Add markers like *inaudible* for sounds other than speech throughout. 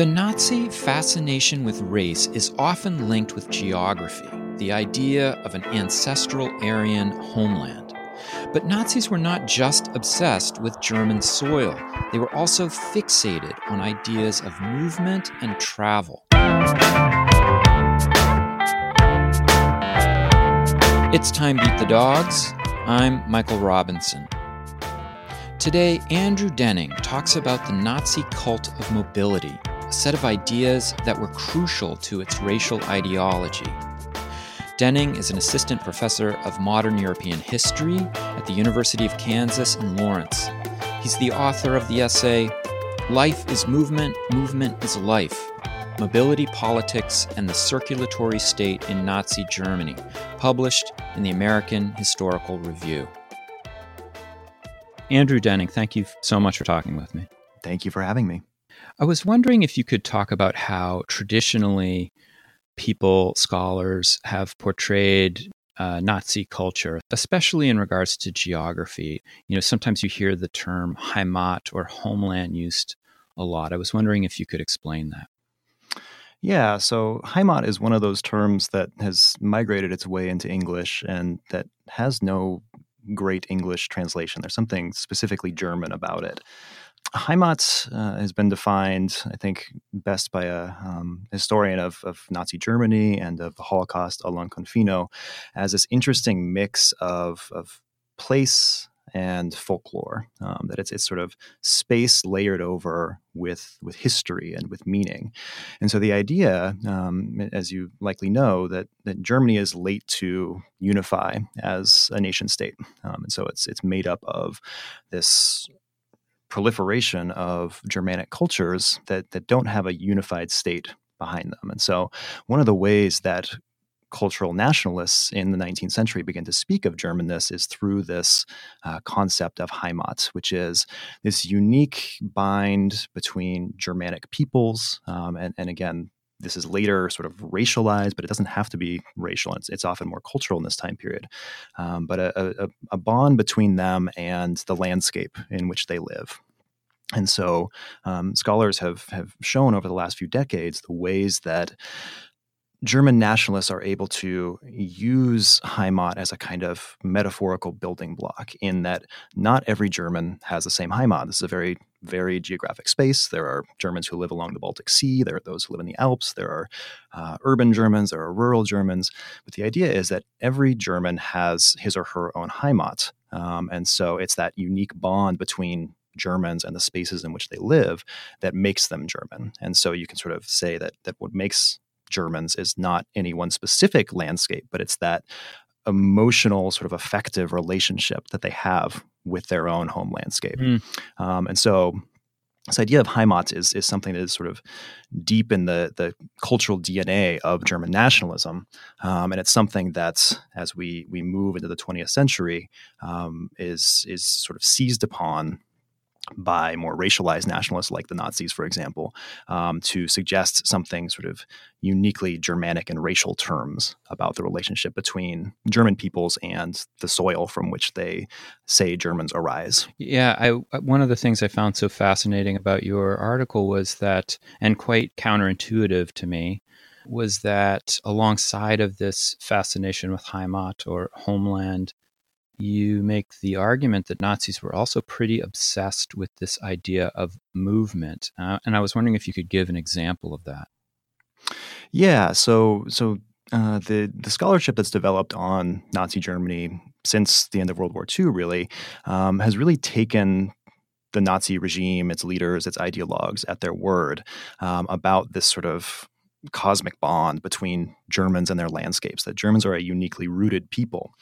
The Nazi fascination with race is often linked with geography, the idea of an ancestral Aryan homeland. But Nazis were not just obsessed with German soil, they were also fixated on ideas of movement and travel. It's Time to Eat the Dogs. I'm Michael Robinson. Today, Andrew Denning talks about the Nazi cult of mobility, set of ideas that were crucial to its racial ideology. Denning is an assistant professor of modern European history at the University of Kansas in Lawrence. He's the author of the essay, Life is Movement, Movement is Life Mobility Politics and the Circulatory State in Nazi Germany, published in the American Historical Review. Andrew Denning, thank you so much for talking with me. Thank you for having me. I was wondering if you could talk about how traditionally people, scholars, have portrayed uh, Nazi culture, especially in regards to geography. You know, sometimes you hear the term Heimat or homeland used a lot. I was wondering if you could explain that. Yeah, so Heimat is one of those terms that has migrated its way into English and that has no great English translation. There's something specifically German about it. Heimat uh, has been defined, I think, best by a um, historian of, of, Nazi Germany and of the Holocaust, Alon Confino, as this interesting mix of, of place and folklore. Um, that it's it's sort of space layered over with with history and with meaning. And so the idea, um, as you likely know, that that Germany is late to unify as a nation state, um, and so it's it's made up of this proliferation of Germanic cultures that that don't have a unified state behind them. And so one of the ways that cultural nationalists in the 19th century begin to speak of Germanness is through this uh, concept of Heimat, which is this unique bind between Germanic peoples. Um, and, and again, this is later sort of racialized, but it doesn't have to be racial. It's, it's often more cultural in this time period. Um, but a, a, a bond between them and the landscape in which they live. And so, um, scholars have have shown over the last few decades the ways that German nationalists are able to use Heimat as a kind of metaphorical building block in that not every German has the same Heimat. This is a very very geographic space. There are Germans who live along the Baltic Sea. There are those who live in the Alps. There are uh, urban Germans. There are rural Germans. But the idea is that every German has his or her own Heimat. Um, and so it's that unique bond between Germans and the spaces in which they live that makes them German. And so you can sort of say that that what makes Germans is not any one specific landscape, but it's that emotional, sort of affective relationship that they have with their own home landscape. Mm. Um, and so this idea of Heimat is, is something that is sort of deep in the, the cultural DNA of German nationalism. Um, and it's something that, as we, we move into the 20th century, um, is, is sort of seized upon by more racialized nationalists like the Nazis, for example, um, to suggest something sort of uniquely Germanic and racial terms about the relationship between German peoples and the soil from which they say Germans arise. Yeah, I, one of the things I found so fascinating about your article was that, and quite counterintuitive to me, was that alongside of this fascination with Heimat or homeland, you make the argument that Nazis were also pretty obsessed with this idea of movement. Uh, and I was wondering if you could give an example of that. Yeah, so so uh, the the scholarship that's developed on Nazi Germany since the end of World War II really um, has really taken the Nazi regime, its leaders, its ideologues at their word um, about this sort of cosmic bond between Germans and their landscapes, that Germans are a uniquely rooted people.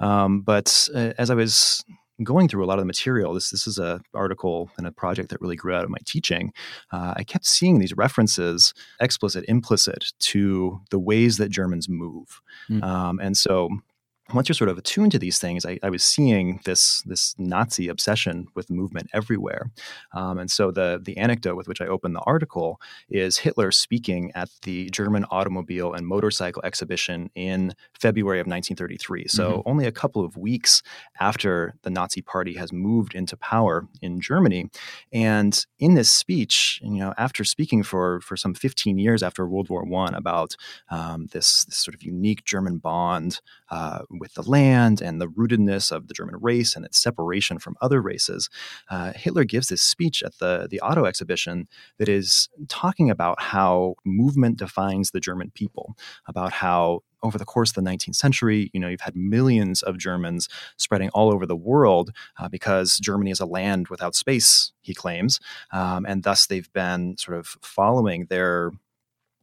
Um, but uh, as I was going through a lot of the material, this this is an article and a project that really grew out of my teaching. Uh, I kept seeing these references, explicit, implicit, to the ways that Germans move, mm. um, and so once you're sort of attuned to these things, I, I was seeing this this Nazi obsession with movement everywhere. Um, and so the the anecdote with which I opened the article is Hitler speaking at the German automobile and motorcycle exhibition in February of 1933. So mm-hmm. only a couple of weeks after the Nazi Party has moved into power in Germany. And in this speech, you know, after speaking for for some 15 years after World War One about um, this, this sort of unique German bond uh, with the land and the rootedness of the German race and its separation from other races, uh, Hitler gives this speech at the, the auto exhibition that is talking about how movement defines the German people, about how over the course of the 19th century, you know, you've had millions of Germans spreading all over the world uh, because Germany is a land without space, he claims, um, and thus they've been sort of following their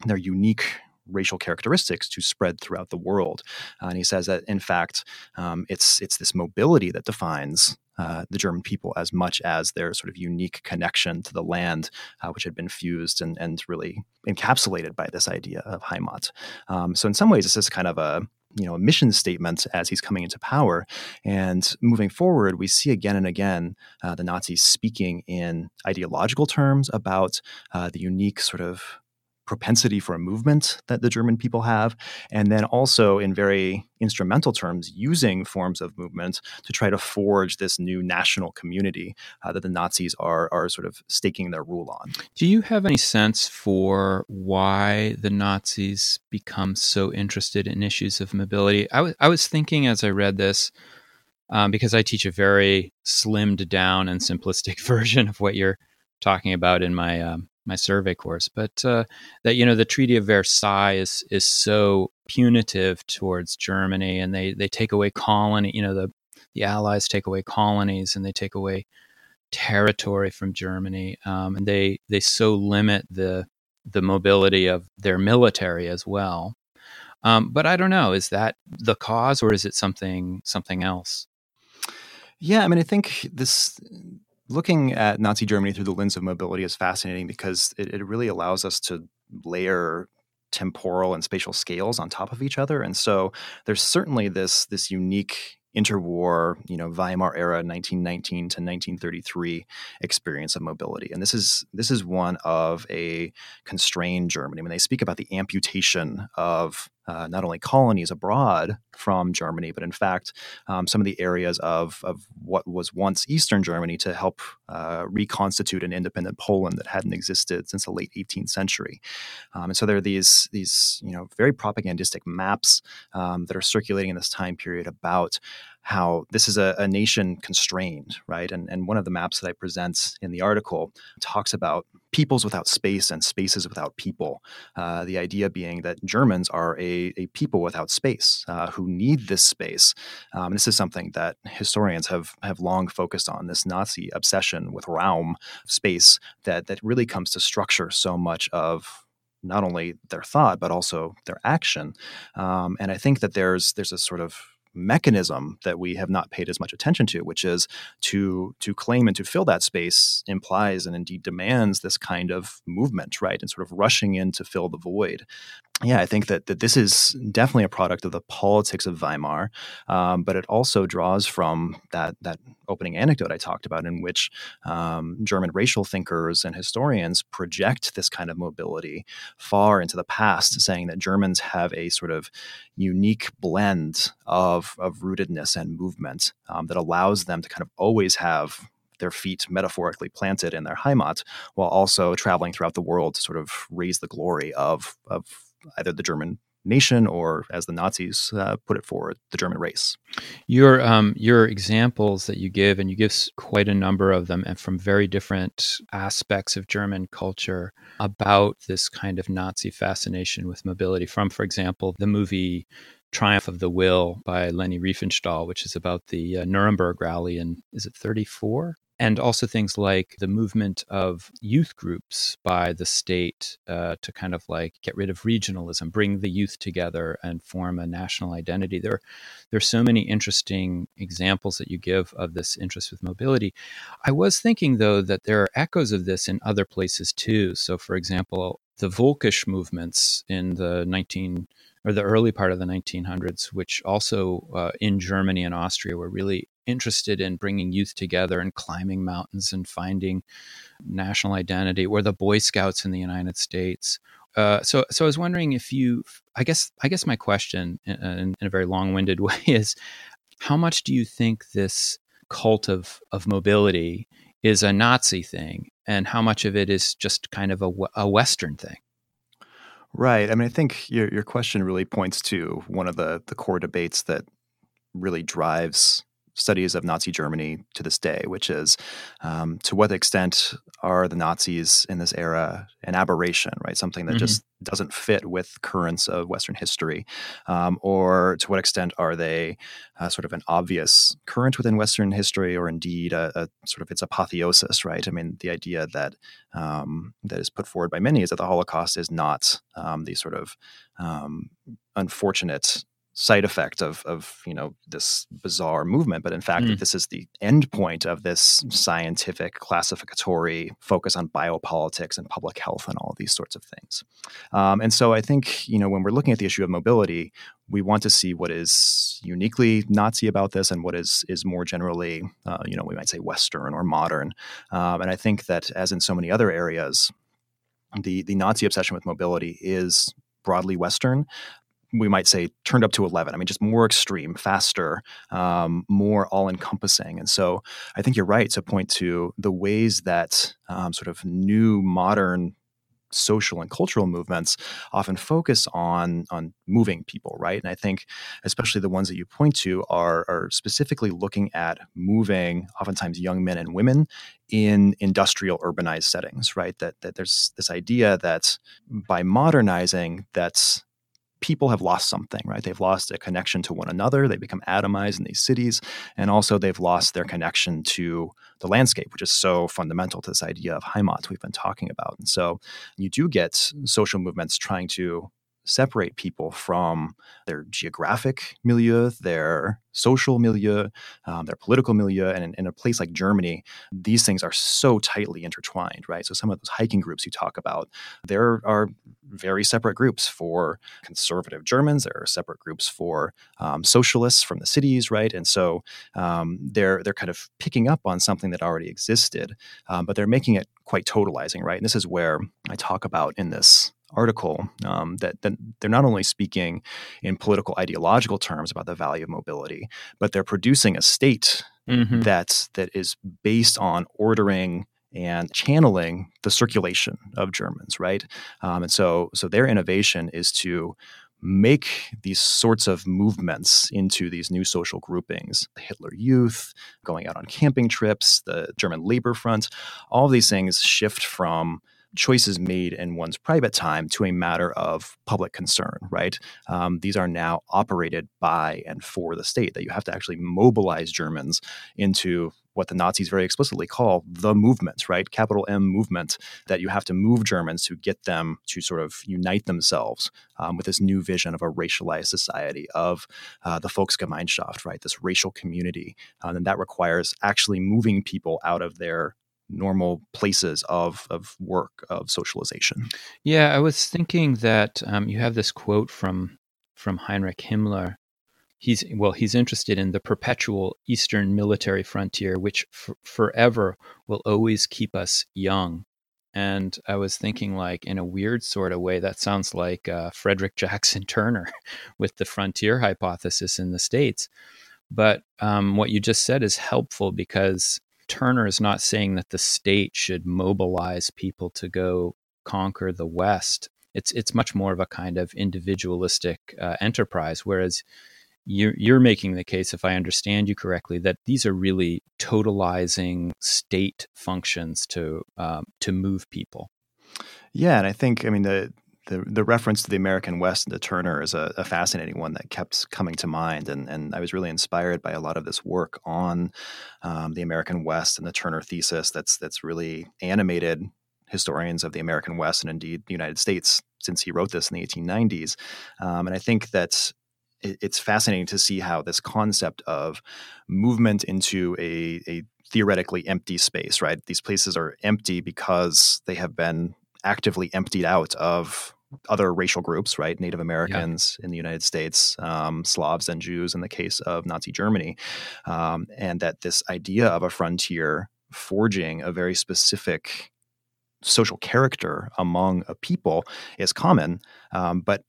their unique racial characteristics to spread throughout the world. Uh, and he says that, in fact, um, it's it's this mobility that defines uh, the German people as much as their sort of unique connection to the land, uh, which had been fused and, and really encapsulated by this idea of Heimat. Um, so, in some ways, this is kind of a you know a mission statement as he's coming into power and moving forward we see again and again uh, the nazis speaking in ideological terms about uh, the unique sort of propensity for a movement that the German people have, and then also in very instrumental terms, using forms of movement to try to forge this new national community uh, that the Nazis are are sort of staking their rule on. Do you have any sense for why the Nazis become so interested in issues of mobility? I, w- I was thinking as I read this. Um, because I teach a very slimmed down and simplistic *laughs* version of what you're talking about in my um, my survey course, but uh, that you know the Treaty of Versailles is is so punitive towards Germany, and they they take away colony. You know the the Allies take away colonies and they take away territory from Germany, um, and they they so limit the the mobility of their military as well. Um, but I don't know, is that the cause or is it something something else? Yeah, I mean, I think this looking at Nazi Germany through the lens of mobility is fascinating because it, it really allows us to layer temporal and spatial scales on top of each other. And so there's certainly this this unique interwar, you know, Weimar era 1919 to 1933 experience of mobility. And this is this is one of a constrained Germany. When they speak about the amputation of uh, not only colonies abroad from Germany, but in fact, um, some of the areas of, of what was once Eastern Germany to help uh, reconstitute an independent Poland that hadn't existed since the late 18th century. Um, and so there are these, these you know, very propagandistic maps um, that are circulating in this time period about how this is a, a, nation constrained, right? And, and one of the maps that I present in the article talks about peoples without space and spaces without people. Uh, the idea being that Germans are a, a people without space uh, who need this space. Um, this is something that historians have have long focused on this Nazi obsession with Raum, space, that that really comes to structure so much of not only their thought but also their action. Um, and I think that there's there's a sort of mechanism that we have not paid as much attention to, which is to to claim and to fill that space implies and indeed demands this kind of movement, right? And sort of rushing in to fill the void yeah, I think that, that this is definitely a product of the politics of Weimar, um, but it also draws from that that opening anecdote I talked about, in which um, German racial thinkers and historians project this kind of mobility far into the past, saying that Germans have a sort of unique blend of of rootedness and movement um, that allows them to kind of always have their feet metaphorically planted in their Heimat, while also traveling throughout the world to sort of raise the glory of of either the German nation or, as the Nazis uh, put it forward, the German race. Your um, your examples that you give, and you give quite a number of them, and from very different aspects of German culture about this kind of Nazi fascination with mobility. From, for example, the movie Triumph of the Will by Leni Riefenstahl, which is about the uh, Nuremberg rally in, is it 34? And also things like the movement of youth groups by the state uh, to kind of like get rid of regionalism, bring the youth together, and form a national identity. There, are so many interesting examples that you give of this interest with mobility. I was thinking though that there are echoes of this in other places too. So, for example, the Volkisch movements in the 19 or the early part of the 1900s, which also uh, in Germany and Austria were really interested in bringing youth together and climbing mountains and finding national identity, or the Boy Scouts in the United States. Uh, so, so I was wondering if you, I guess, I guess my question in, in, in a very long-winded *laughs* way is, how much do you think this cult of of mobility is a Nazi thing, and how much of it is just kind of a, a Western thing? Right. I mean, I think your your question really points to one of the the core debates that really drives studies of Nazi Germany to this day, which is um, to what extent are the Nazis in this era an aberration, right? Something that mm-hmm. just doesn't fit with currents of Western history, um, or to what extent are they uh, sort of an obvious current within Western history, or indeed a, a, sort of its apotheosis, right? I mean, the idea that um, that is put forward by many is that the Holocaust is not um, the sort of um, unfortunate side effect of of you know this bizarre movement, but in fact, mm. this is the end point of this scientific classificatory focus on biopolitics and public health and all of these sorts of things. Um, and so, I think you know when we're looking at the issue of mobility, we want to see what is uniquely Nazi about this and what is is more generally, uh, you know, we might say Western or modern. Um, and I think that, as in so many other areas, the the Nazi obsession with mobility is broadly Western, we might say turned up to 11 i mean just more extreme faster um, more all-encompassing. And so i think you're right to point to the ways that um, sort of new modern social and cultural movements often focus on on moving people right? And i think especially the ones that you point to are are specifically looking at moving oftentimes young men and women in industrial urbanized settings right? That that there's this idea that by modernizing that's people have lost something, right? They've lost a connection to one another. They become atomized in these cities. And also, they've lost their connection to the landscape, which is so fundamental to this idea of Heimat we've been talking about. And so, you do get social movements trying to separate people from their geographic milieu, their social milieu, um, their political milieu. And in, in, a place like Germany, these things are so tightly intertwined, right? So some of those hiking groups you talk about, there are very separate groups for conservative Germans. There are separate groups for um, socialists from the cities, right? And so um, they're they're kind of picking up on something that already existed, um, but they're making it quite totalizing, right? And this is where I talk about in this article um, that, that they're not only speaking in political ideological terms about the value of mobility, but they're producing a state mm-hmm. that that is based on ordering and channeling the circulation of Germans, right? Um, and so, so their innovation is to make these sorts of movements into these new social groupings the Hitler Youth, going out on camping trips, the German Labor Front, all of these things shift from choices made in one's private time to a matter of public concern, right? Um, these are now operated by and for the state, that you have to actually mobilize Germans into what the Nazis very explicitly call the movement, right? Capital M movement, that you have to move Germans to get them to sort of unite themselves um, with this new vision of a racialized society, of uh, the Volksgemeinschaft, right? This racial community. Um, and that requires actually moving people out of their normal places of of work of socialization. Yeah, I was thinking that um, you have this quote from from Heinrich Himmler. He's well, he's interested in the perpetual Eastern military frontier, which f- forever will always keep us young. And I was thinking, like, in a weird sort of way, that sounds like uh, Frederick Jackson *laughs* Turner with the frontier hypothesis in the States. But um, what you just said is helpful because Turner is not saying that the state should mobilize people to go conquer the West. It's it's much more of a kind of individualistic uh, enterprise. Whereas you're, you're making the case, if I understand you correctly, that these are really totalizing state functions to um, to move people. Yeah, and I think I mean the the the reference to the American West and to Turner is a, a, fascinating one that kept coming to mind, and and I was really inspired by a lot of this work on um, the American West and the Turner thesis. That's that's really animated historians of the American West and indeed the United States since he wrote this in the 1890s. Um, and I think that it's fascinating to see how this concept of movement into a, a theoretically empty space, right? These places are empty because they have been actively emptied out of other racial groups, right? Native Americans yeah. in the United States, um, Slavs and Jews in the case of Nazi Germany, um, and that this idea of a frontier forging a very specific social character among a people is common, um, but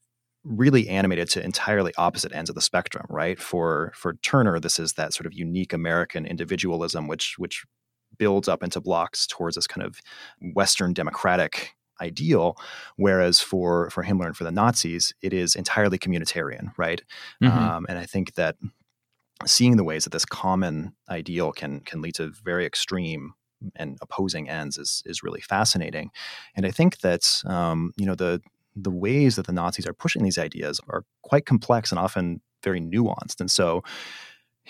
really animated to entirely opposite ends of the spectrum right for for turner this is that sort of unique american individualism which which builds up into blocks towards this kind of western democratic ideal whereas for for himmler and for the nazis it is entirely communitarian right? Mm-hmm. um, and i think that seeing the ways that this common ideal can can lead to very extreme and opposing ends is is really fascinating. And i think that um, you know the the ways that the nazis are pushing these ideas are quite complex and often very nuanced. And so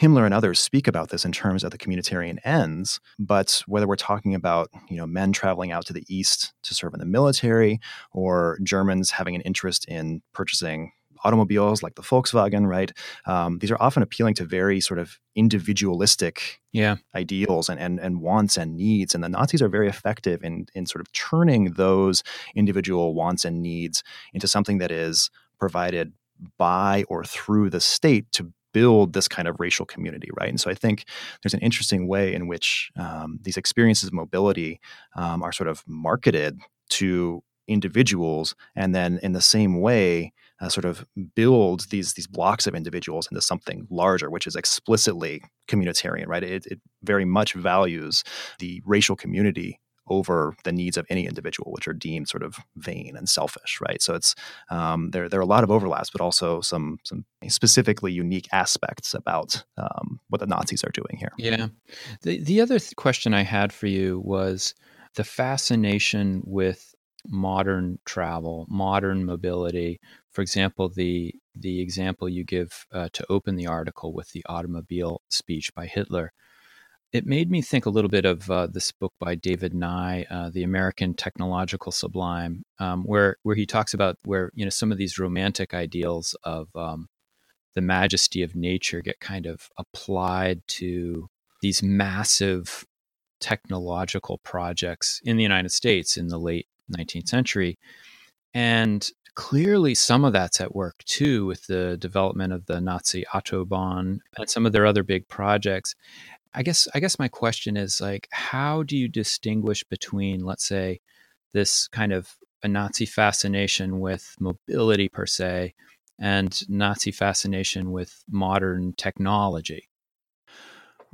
Himmler and others speak about this in terms of the communitarian ends, but whether we're talking about you know men traveling out to the east to serve in the military, or Germans having an interest in purchasing automobiles like the Volkswagen, right? Um, these are often appealing to very sort of individualistic yeah. ideals and, and, and wants and needs. And the Nazis are very effective in, in sort of turning those individual wants and needs into something that is provided by or through the state to build this kind of racial community, right? And so I think there's an interesting way in which um, these experiences of mobility um, are sort of marketed to individuals, and then in the same way, uh, sort of build these these blocks of individuals into something larger, which is explicitly communitarian, right? It, it very much values the racial community over the needs of any individual, which are deemed sort of vain and selfish, right? So it's um, there. There are a lot of overlaps, but also some some specifically unique aspects about um, what the Nazis are doing here. Yeah. The the other th- question I had for you was the fascination with modern travel, modern mobility. For example, the the example you give uh, to open the article with the automobile speech by Hitler it made me think a little bit of uh, this book by David Nye, uh, "The American Technological Sublime," um, where where he talks about where you know some of these romantic ideals of um, the majesty of nature get kind of applied to these massive technological projects in the United States in the late 19th century, and clearly some of that's at work too with the development of the Nazi Autobahn and some of their other big projects. I guess I guess my question is like how do you distinguish between let's say this kind of a Nazi fascination with mobility per se and Nazi fascination with modern technology?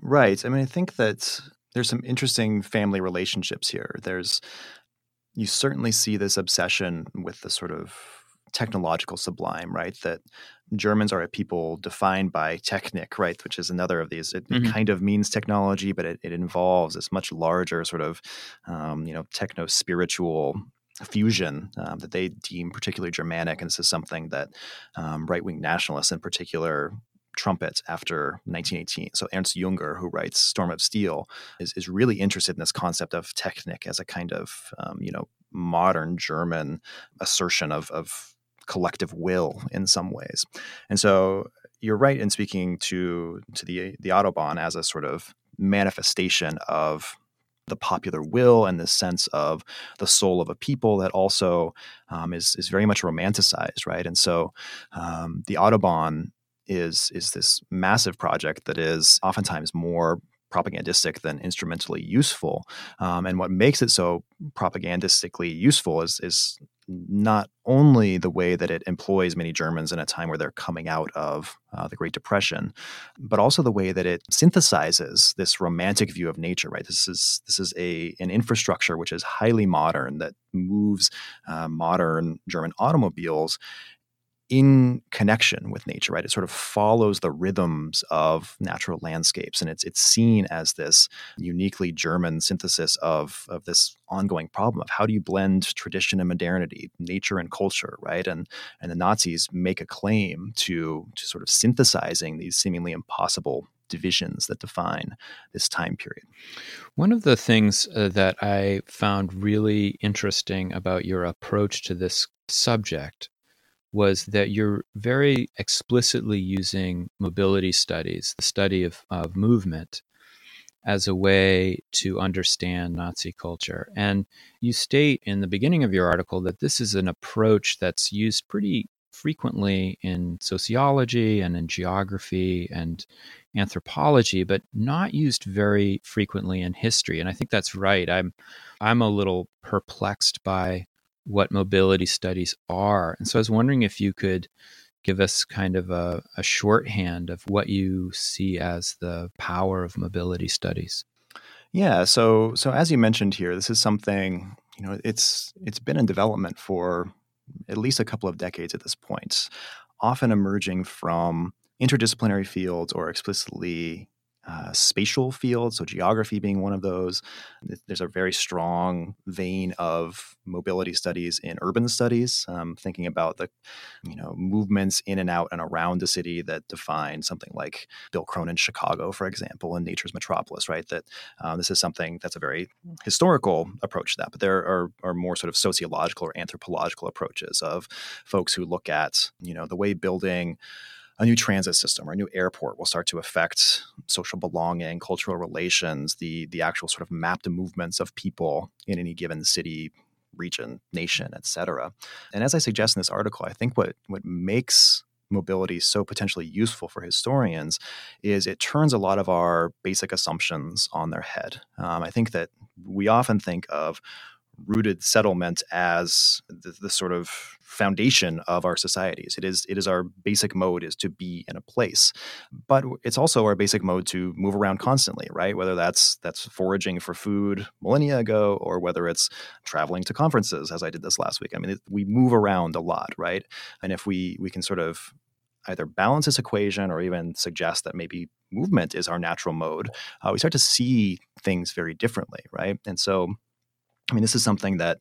Right. I mean I think that there's some interesting family relationships here. There's you certainly see this obsession with the sort of technological sublime, right? That Germans are a people defined by Technik, right? Which is another of these. It, mm-hmm. it kind of means technology, but it, it, involves this much larger sort of, um, you know, techno spiritual fusion um, that they deem particularly Germanic. And this is something that um, right wing nationalists in particular trumpet after 1918. So Ernst Junger, who writes Storm of Steel, is, is really interested in this concept of Technik as a kind of, um, you know, modern German assertion of, of collective will in some ways. And so you're right in speaking to to the the Autobahn as a sort of manifestation of the popular will and this sense of the soul of a people that also um, is is very much romanticized, right? And so um, the Autobahn is is this massive project that is oftentimes more propagandistic than instrumentally useful. Um, and what makes it so propagandistically useful is is not only the way that it employs many Germans in a time where they're coming out of uh, the Great Depression, but also the way that it synthesizes this romantic view of nature. Right, this is this is a an infrastructure which is highly modern that moves uh, modern German automobiles in connection with nature, right? It sort of follows the rhythms of natural landscapes, and it's it's seen as this uniquely German synthesis of of this ongoing problem of how do you blend tradition and modernity, nature and culture, right? And and the Nazis make a claim to to sort of synthesizing these seemingly impossible divisions that define this time period. One of the things uh, that I found really interesting about your approach to this subject was that you're very explicitly using mobility studies, the study of, of movement, as a way to understand Nazi culture. And you state in the beginning of your article that this is an approach that's used pretty frequently in sociology and in geography and anthropology, but not used very frequently in history. And I think that's right. I'm I'm a little perplexed by what mobility studies are. And so I was wondering if you could give us kind of a, a shorthand of what you see as the power of mobility studies. Yeah, so so as you mentioned here, this is something you know it's it's been in development for at least a couple of decades at this point, often emerging from interdisciplinary fields or explicitly uh, spatial fields, so geography being one of those. There's a very strong vein of mobility studies in urban studies, um, thinking about the you know movements in and out and around the city that define something like Bill Cronon's Chicago, for example, and Nature's Metropolis. Right, that um, this is something that's a very historical approach to that, but there are, are more sort of sociological or anthropological approaches of folks who look at you know the way building a new transit system or a new airport will start to affect social belonging, cultural relations, the the actual sort of mapped movements of people in any given city, region, nation, etc. And as I suggest in this article, I think what what makes mobility so potentially useful for historians is it turns a lot of our basic assumptions on their head. Um, I think that we often think of rooted settlement as the, the, sort of foundation of our societies. It is it is our basic mode is to be in a place, but it's also our basic mode to move around constantly, right? Whether that's that's foraging for food millennia ago, or whether it's traveling to conferences, as I did this last week. I mean, it, we move around a lot, right? And if we we can sort of either balance this equation or even suggest that maybe movement is our natural mode, uh, we start to see things very differently, right? And so I mean, this is something that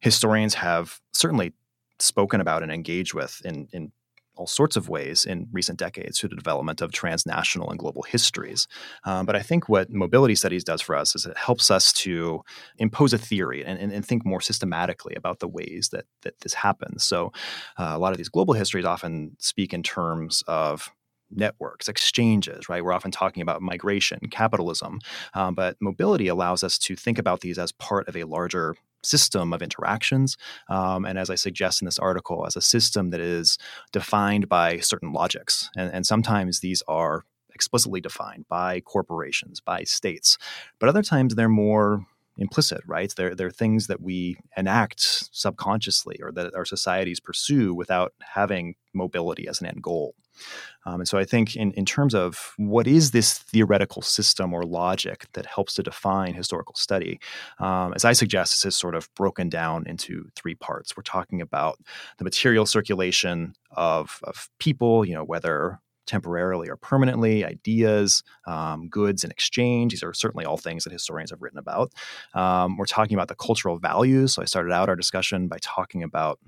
historians have certainly spoken about and engaged with in, in all sorts of ways in recent decades through the development of transnational and global histories. Um, but I think what mobility studies does for us is it helps us to impose a theory and, and, and think more systematically about the ways that, that this happens. So uh, a lot of these global histories often speak in terms of networks, exchanges, right? We're often talking about migration, capitalism, um, but mobility allows us to think about these as part of a larger system of interactions. Um, and as I suggest in this article, as a system that is defined by certain logics. And, and sometimes these are explicitly defined by corporations, by states, but other times they're more implicit, right? They're, they're things that we enact subconsciously or that our societies pursue without having mobility as an end goal. Um, and so I think, in, in terms of what is this theoretical system or logic that helps to define historical study, um, as I suggest, this is sort of broken down into three parts. We're talking about the material circulation of, of people, you know, whether temporarily or permanently, ideas, um, goods in exchange. These are certainly all things that historians have written about. Um, we're talking about the cultural values. So I started out our discussion by talking about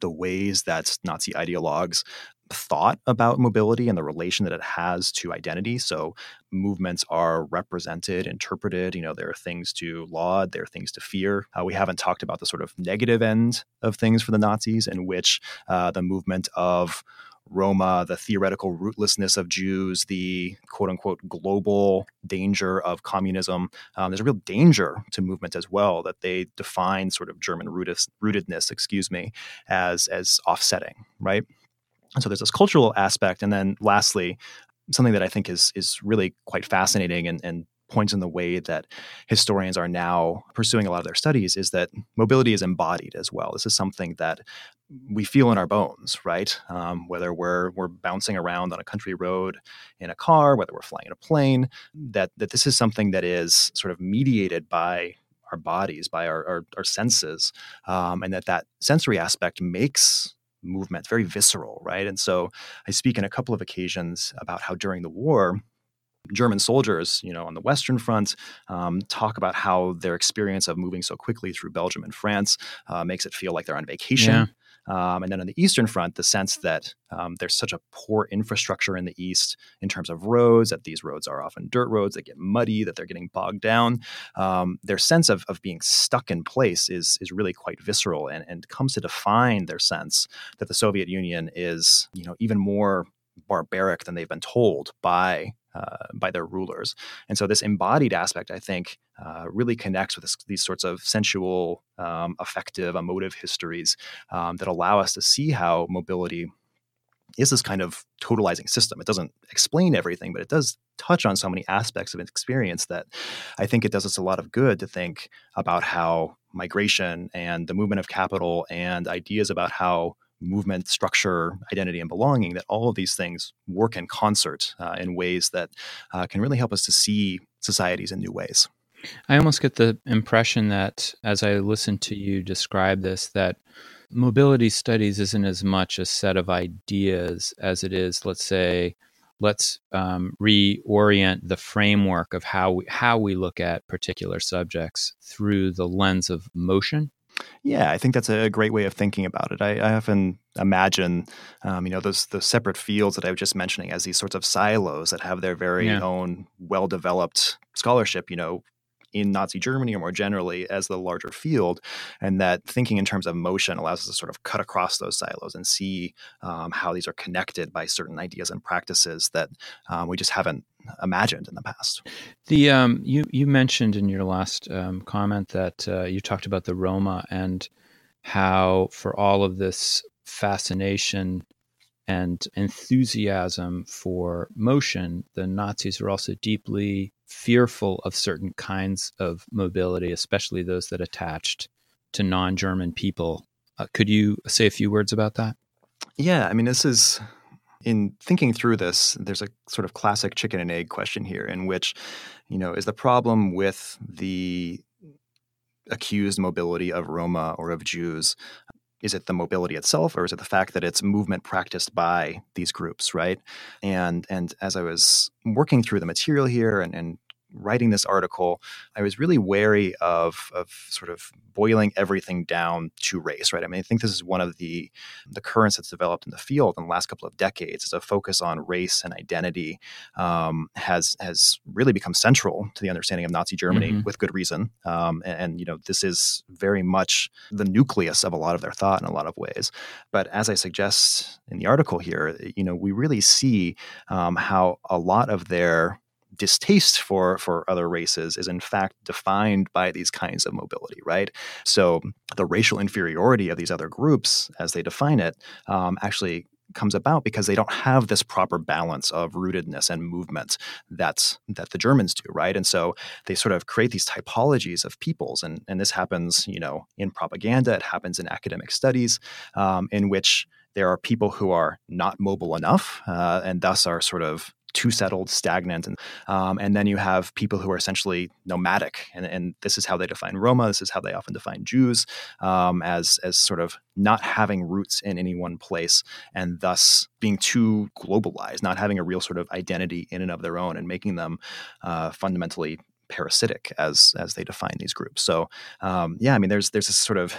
the ways that Nazi ideologues thought about mobility and the relation that it has to identity. So movements are represented, interpreted. You know, there are things to laud, there are things to fear. Uh, we haven't talked about the sort of negative end of things for the Nazis, in which uh, the movement of Roma, the theoretical rootlessness of Jews, the quote unquote global danger of communism. Um, there's a real danger to movement as well that they define sort of German rootedness, excuse me, as as offsetting, right? And so there's this cultural aspect, and then lastly, something that I think is is really quite fascinating and, and points in the way that historians are now pursuing a lot of their studies is that mobility is embodied as well. This is something that we feel in our bones, right? Um, whether we're we're bouncing around on a country road in a car, whether we're flying in a plane, that that this is something that is sort of mediated by our bodies, by our our, our senses, um, and that that sensory aspect makes movement very visceral, right? And so I speak in a couple of occasions about how during the war German soldiers, you know, on the Western Front, um, talk about how their experience of moving so quickly through Belgium and France uh, makes it feel like they're on vacation. Yeah. Um, and then on the Eastern Front, the sense that um, there's such a poor infrastructure in the East in terms of roads, that these roads are often dirt roads that get muddy, that they're getting bogged down. Um, their sense of, of being stuck in place is, is really quite visceral and, and comes to define their sense that the Soviet Union is, you know, even more barbaric than they've been told by uh, by their rulers. And so this embodied aspect, I think, uh, really connects with this, these sorts of sensual, um, affective, emotive histories um, that allow us to see how mobility is this kind of totalizing system. It doesn't explain everything, but it does touch on so many aspects of an experience that I think it does us a lot of good to think about how migration and the movement of capital and ideas about how movement, structure, identity, and belonging, that all of these things work in concert uh, in ways that uh, can really help us to see societies in new ways. I almost get the impression that as I listen to you describe this, that mobility studies isn't as much a set of ideas as it is, let's say, let's um, reorient the framework of how we, how we look at particular subjects through the lens of motion yeah, I think that's a great way of thinking about it. I, I often imagine, um, you know, those those separate fields that I was just mentioning as these sorts of silos that have their very yeah. own well developed scholarship. You know, in Nazi Germany or more generally as the larger field, and that thinking in terms of motion allows us to sort of cut across those silos and see um, how these are connected by certain ideas and practices that um, we just haven't imagined in the past. The um, you you mentioned in your last um, comment that uh, you talked about the Roma and how for all of this fascination and enthusiasm for motion, the Nazis were also deeply fearful of certain kinds of mobility, especially those that attached to non German people. Uh, could you say a few words about that? Yeah, I mean, this is in thinking through this, there's a sort of classic chicken and egg question here, in which, you know, is the problem with the accused mobility of Roma or of Jews is it the mobility itself or is it the fact that it's movement practiced by these groups right and and as i was working through the material here and, and writing this article, I was really wary of of sort of boiling everything down to race, right? I mean, I think this is one of the the currents that's developed in the field in the last couple of decades. Is a focus on race and identity um, has has really become central to the understanding of Nazi Germany mm-hmm. with good reason. Um, and, and you know, this is very much the nucleus of a lot of their thought in a lot of ways. But as I suggest in the article here, you know, we really see um, how a lot of their distaste for for other races is in fact defined by these kinds of mobility right so the racial inferiority of these other groups as they define it um, actually comes about because they don't have this proper balance of rootedness and movement that's that the Germans do, right? And so they sort of create these typologies of peoples, and and this happens, you know, in propaganda. It happens in academic studies, um, in which there are people who are not mobile enough, uh, and thus are sort of too settled, stagnant, and um, and then you have people who are essentially nomadic, and, and this is how they define Roma. This is how they often define Jews um, as as sort of not having roots in any one place, and thus being too globalized, not having a real sort of identity in and of their own, and making them uh, fundamentally parasitic as as they define these groups. So um, yeah, I mean, there's there's this sort of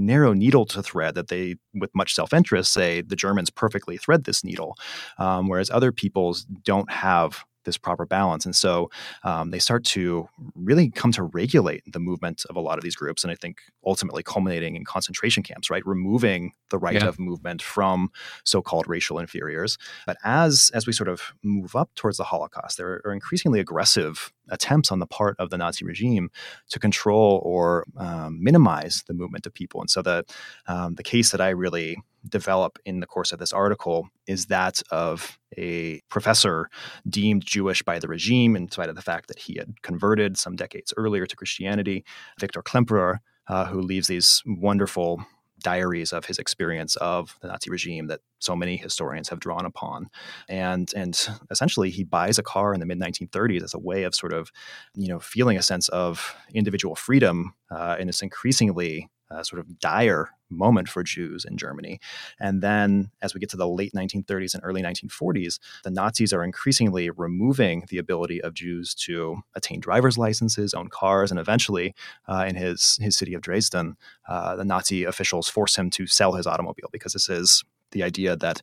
narrow needle to thread that they, with much self interest, say the Germans perfectly thread this needle, um, whereas other peoples don't have this proper balance. And so um, they start to really come to regulate the movement of a lot of these groups. And I think ultimately culminating in concentration camps, right? Removing the right yeah. of movement from so-called racial inferiors. But as as we sort of move up towards the Holocaust, there are increasingly aggressive attempts on the part of the Nazi regime to control or um, minimize the movement of people. And so the um, the case that I really develop in the course of this article is that of a professor deemed Jewish by the regime, in spite of the fact that he had converted some decades earlier to Christianity, Victor Klemperer, uh, who leaves these wonderful diaries of his experience of the Nazi regime that so many historians have drawn upon. And and essentially he buys a car in the mid 1930s as a way of sort of, you know, feeling a sense of individual freedom uh, in this increasingly uh, sort of dire moment for Jews in Germany. And then as we get to the late 1930s and early 1940s, the Nazis are increasingly removing the ability of Jews to attain driver's licenses, own cars, and eventually, uh, in his, his city of Dresden, uh, the Nazi officials force him to sell his automobile because this is the idea that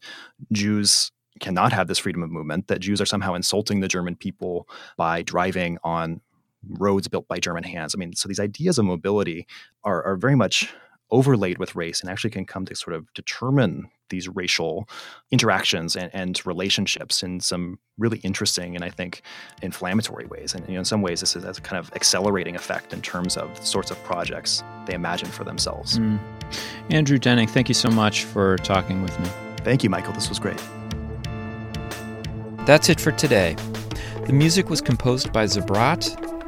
Jews cannot have this freedom of movement, that Jews are somehow insulting the German people by driving on roads built by German hands. I mean, so these ideas of mobility are, are very much overlaid with race and actually can come to sort of determine these racial interactions and, and relationships in some really interesting and I think inflammatory ways. And you know, in some ways, this is a kind of accelerating effect in terms of the sorts of projects they imagine for themselves. Mm. Andrew Denning, thank you so much for talking with me. Thank you, Michael. This was great. That's it for today. The music was composed by Zabrat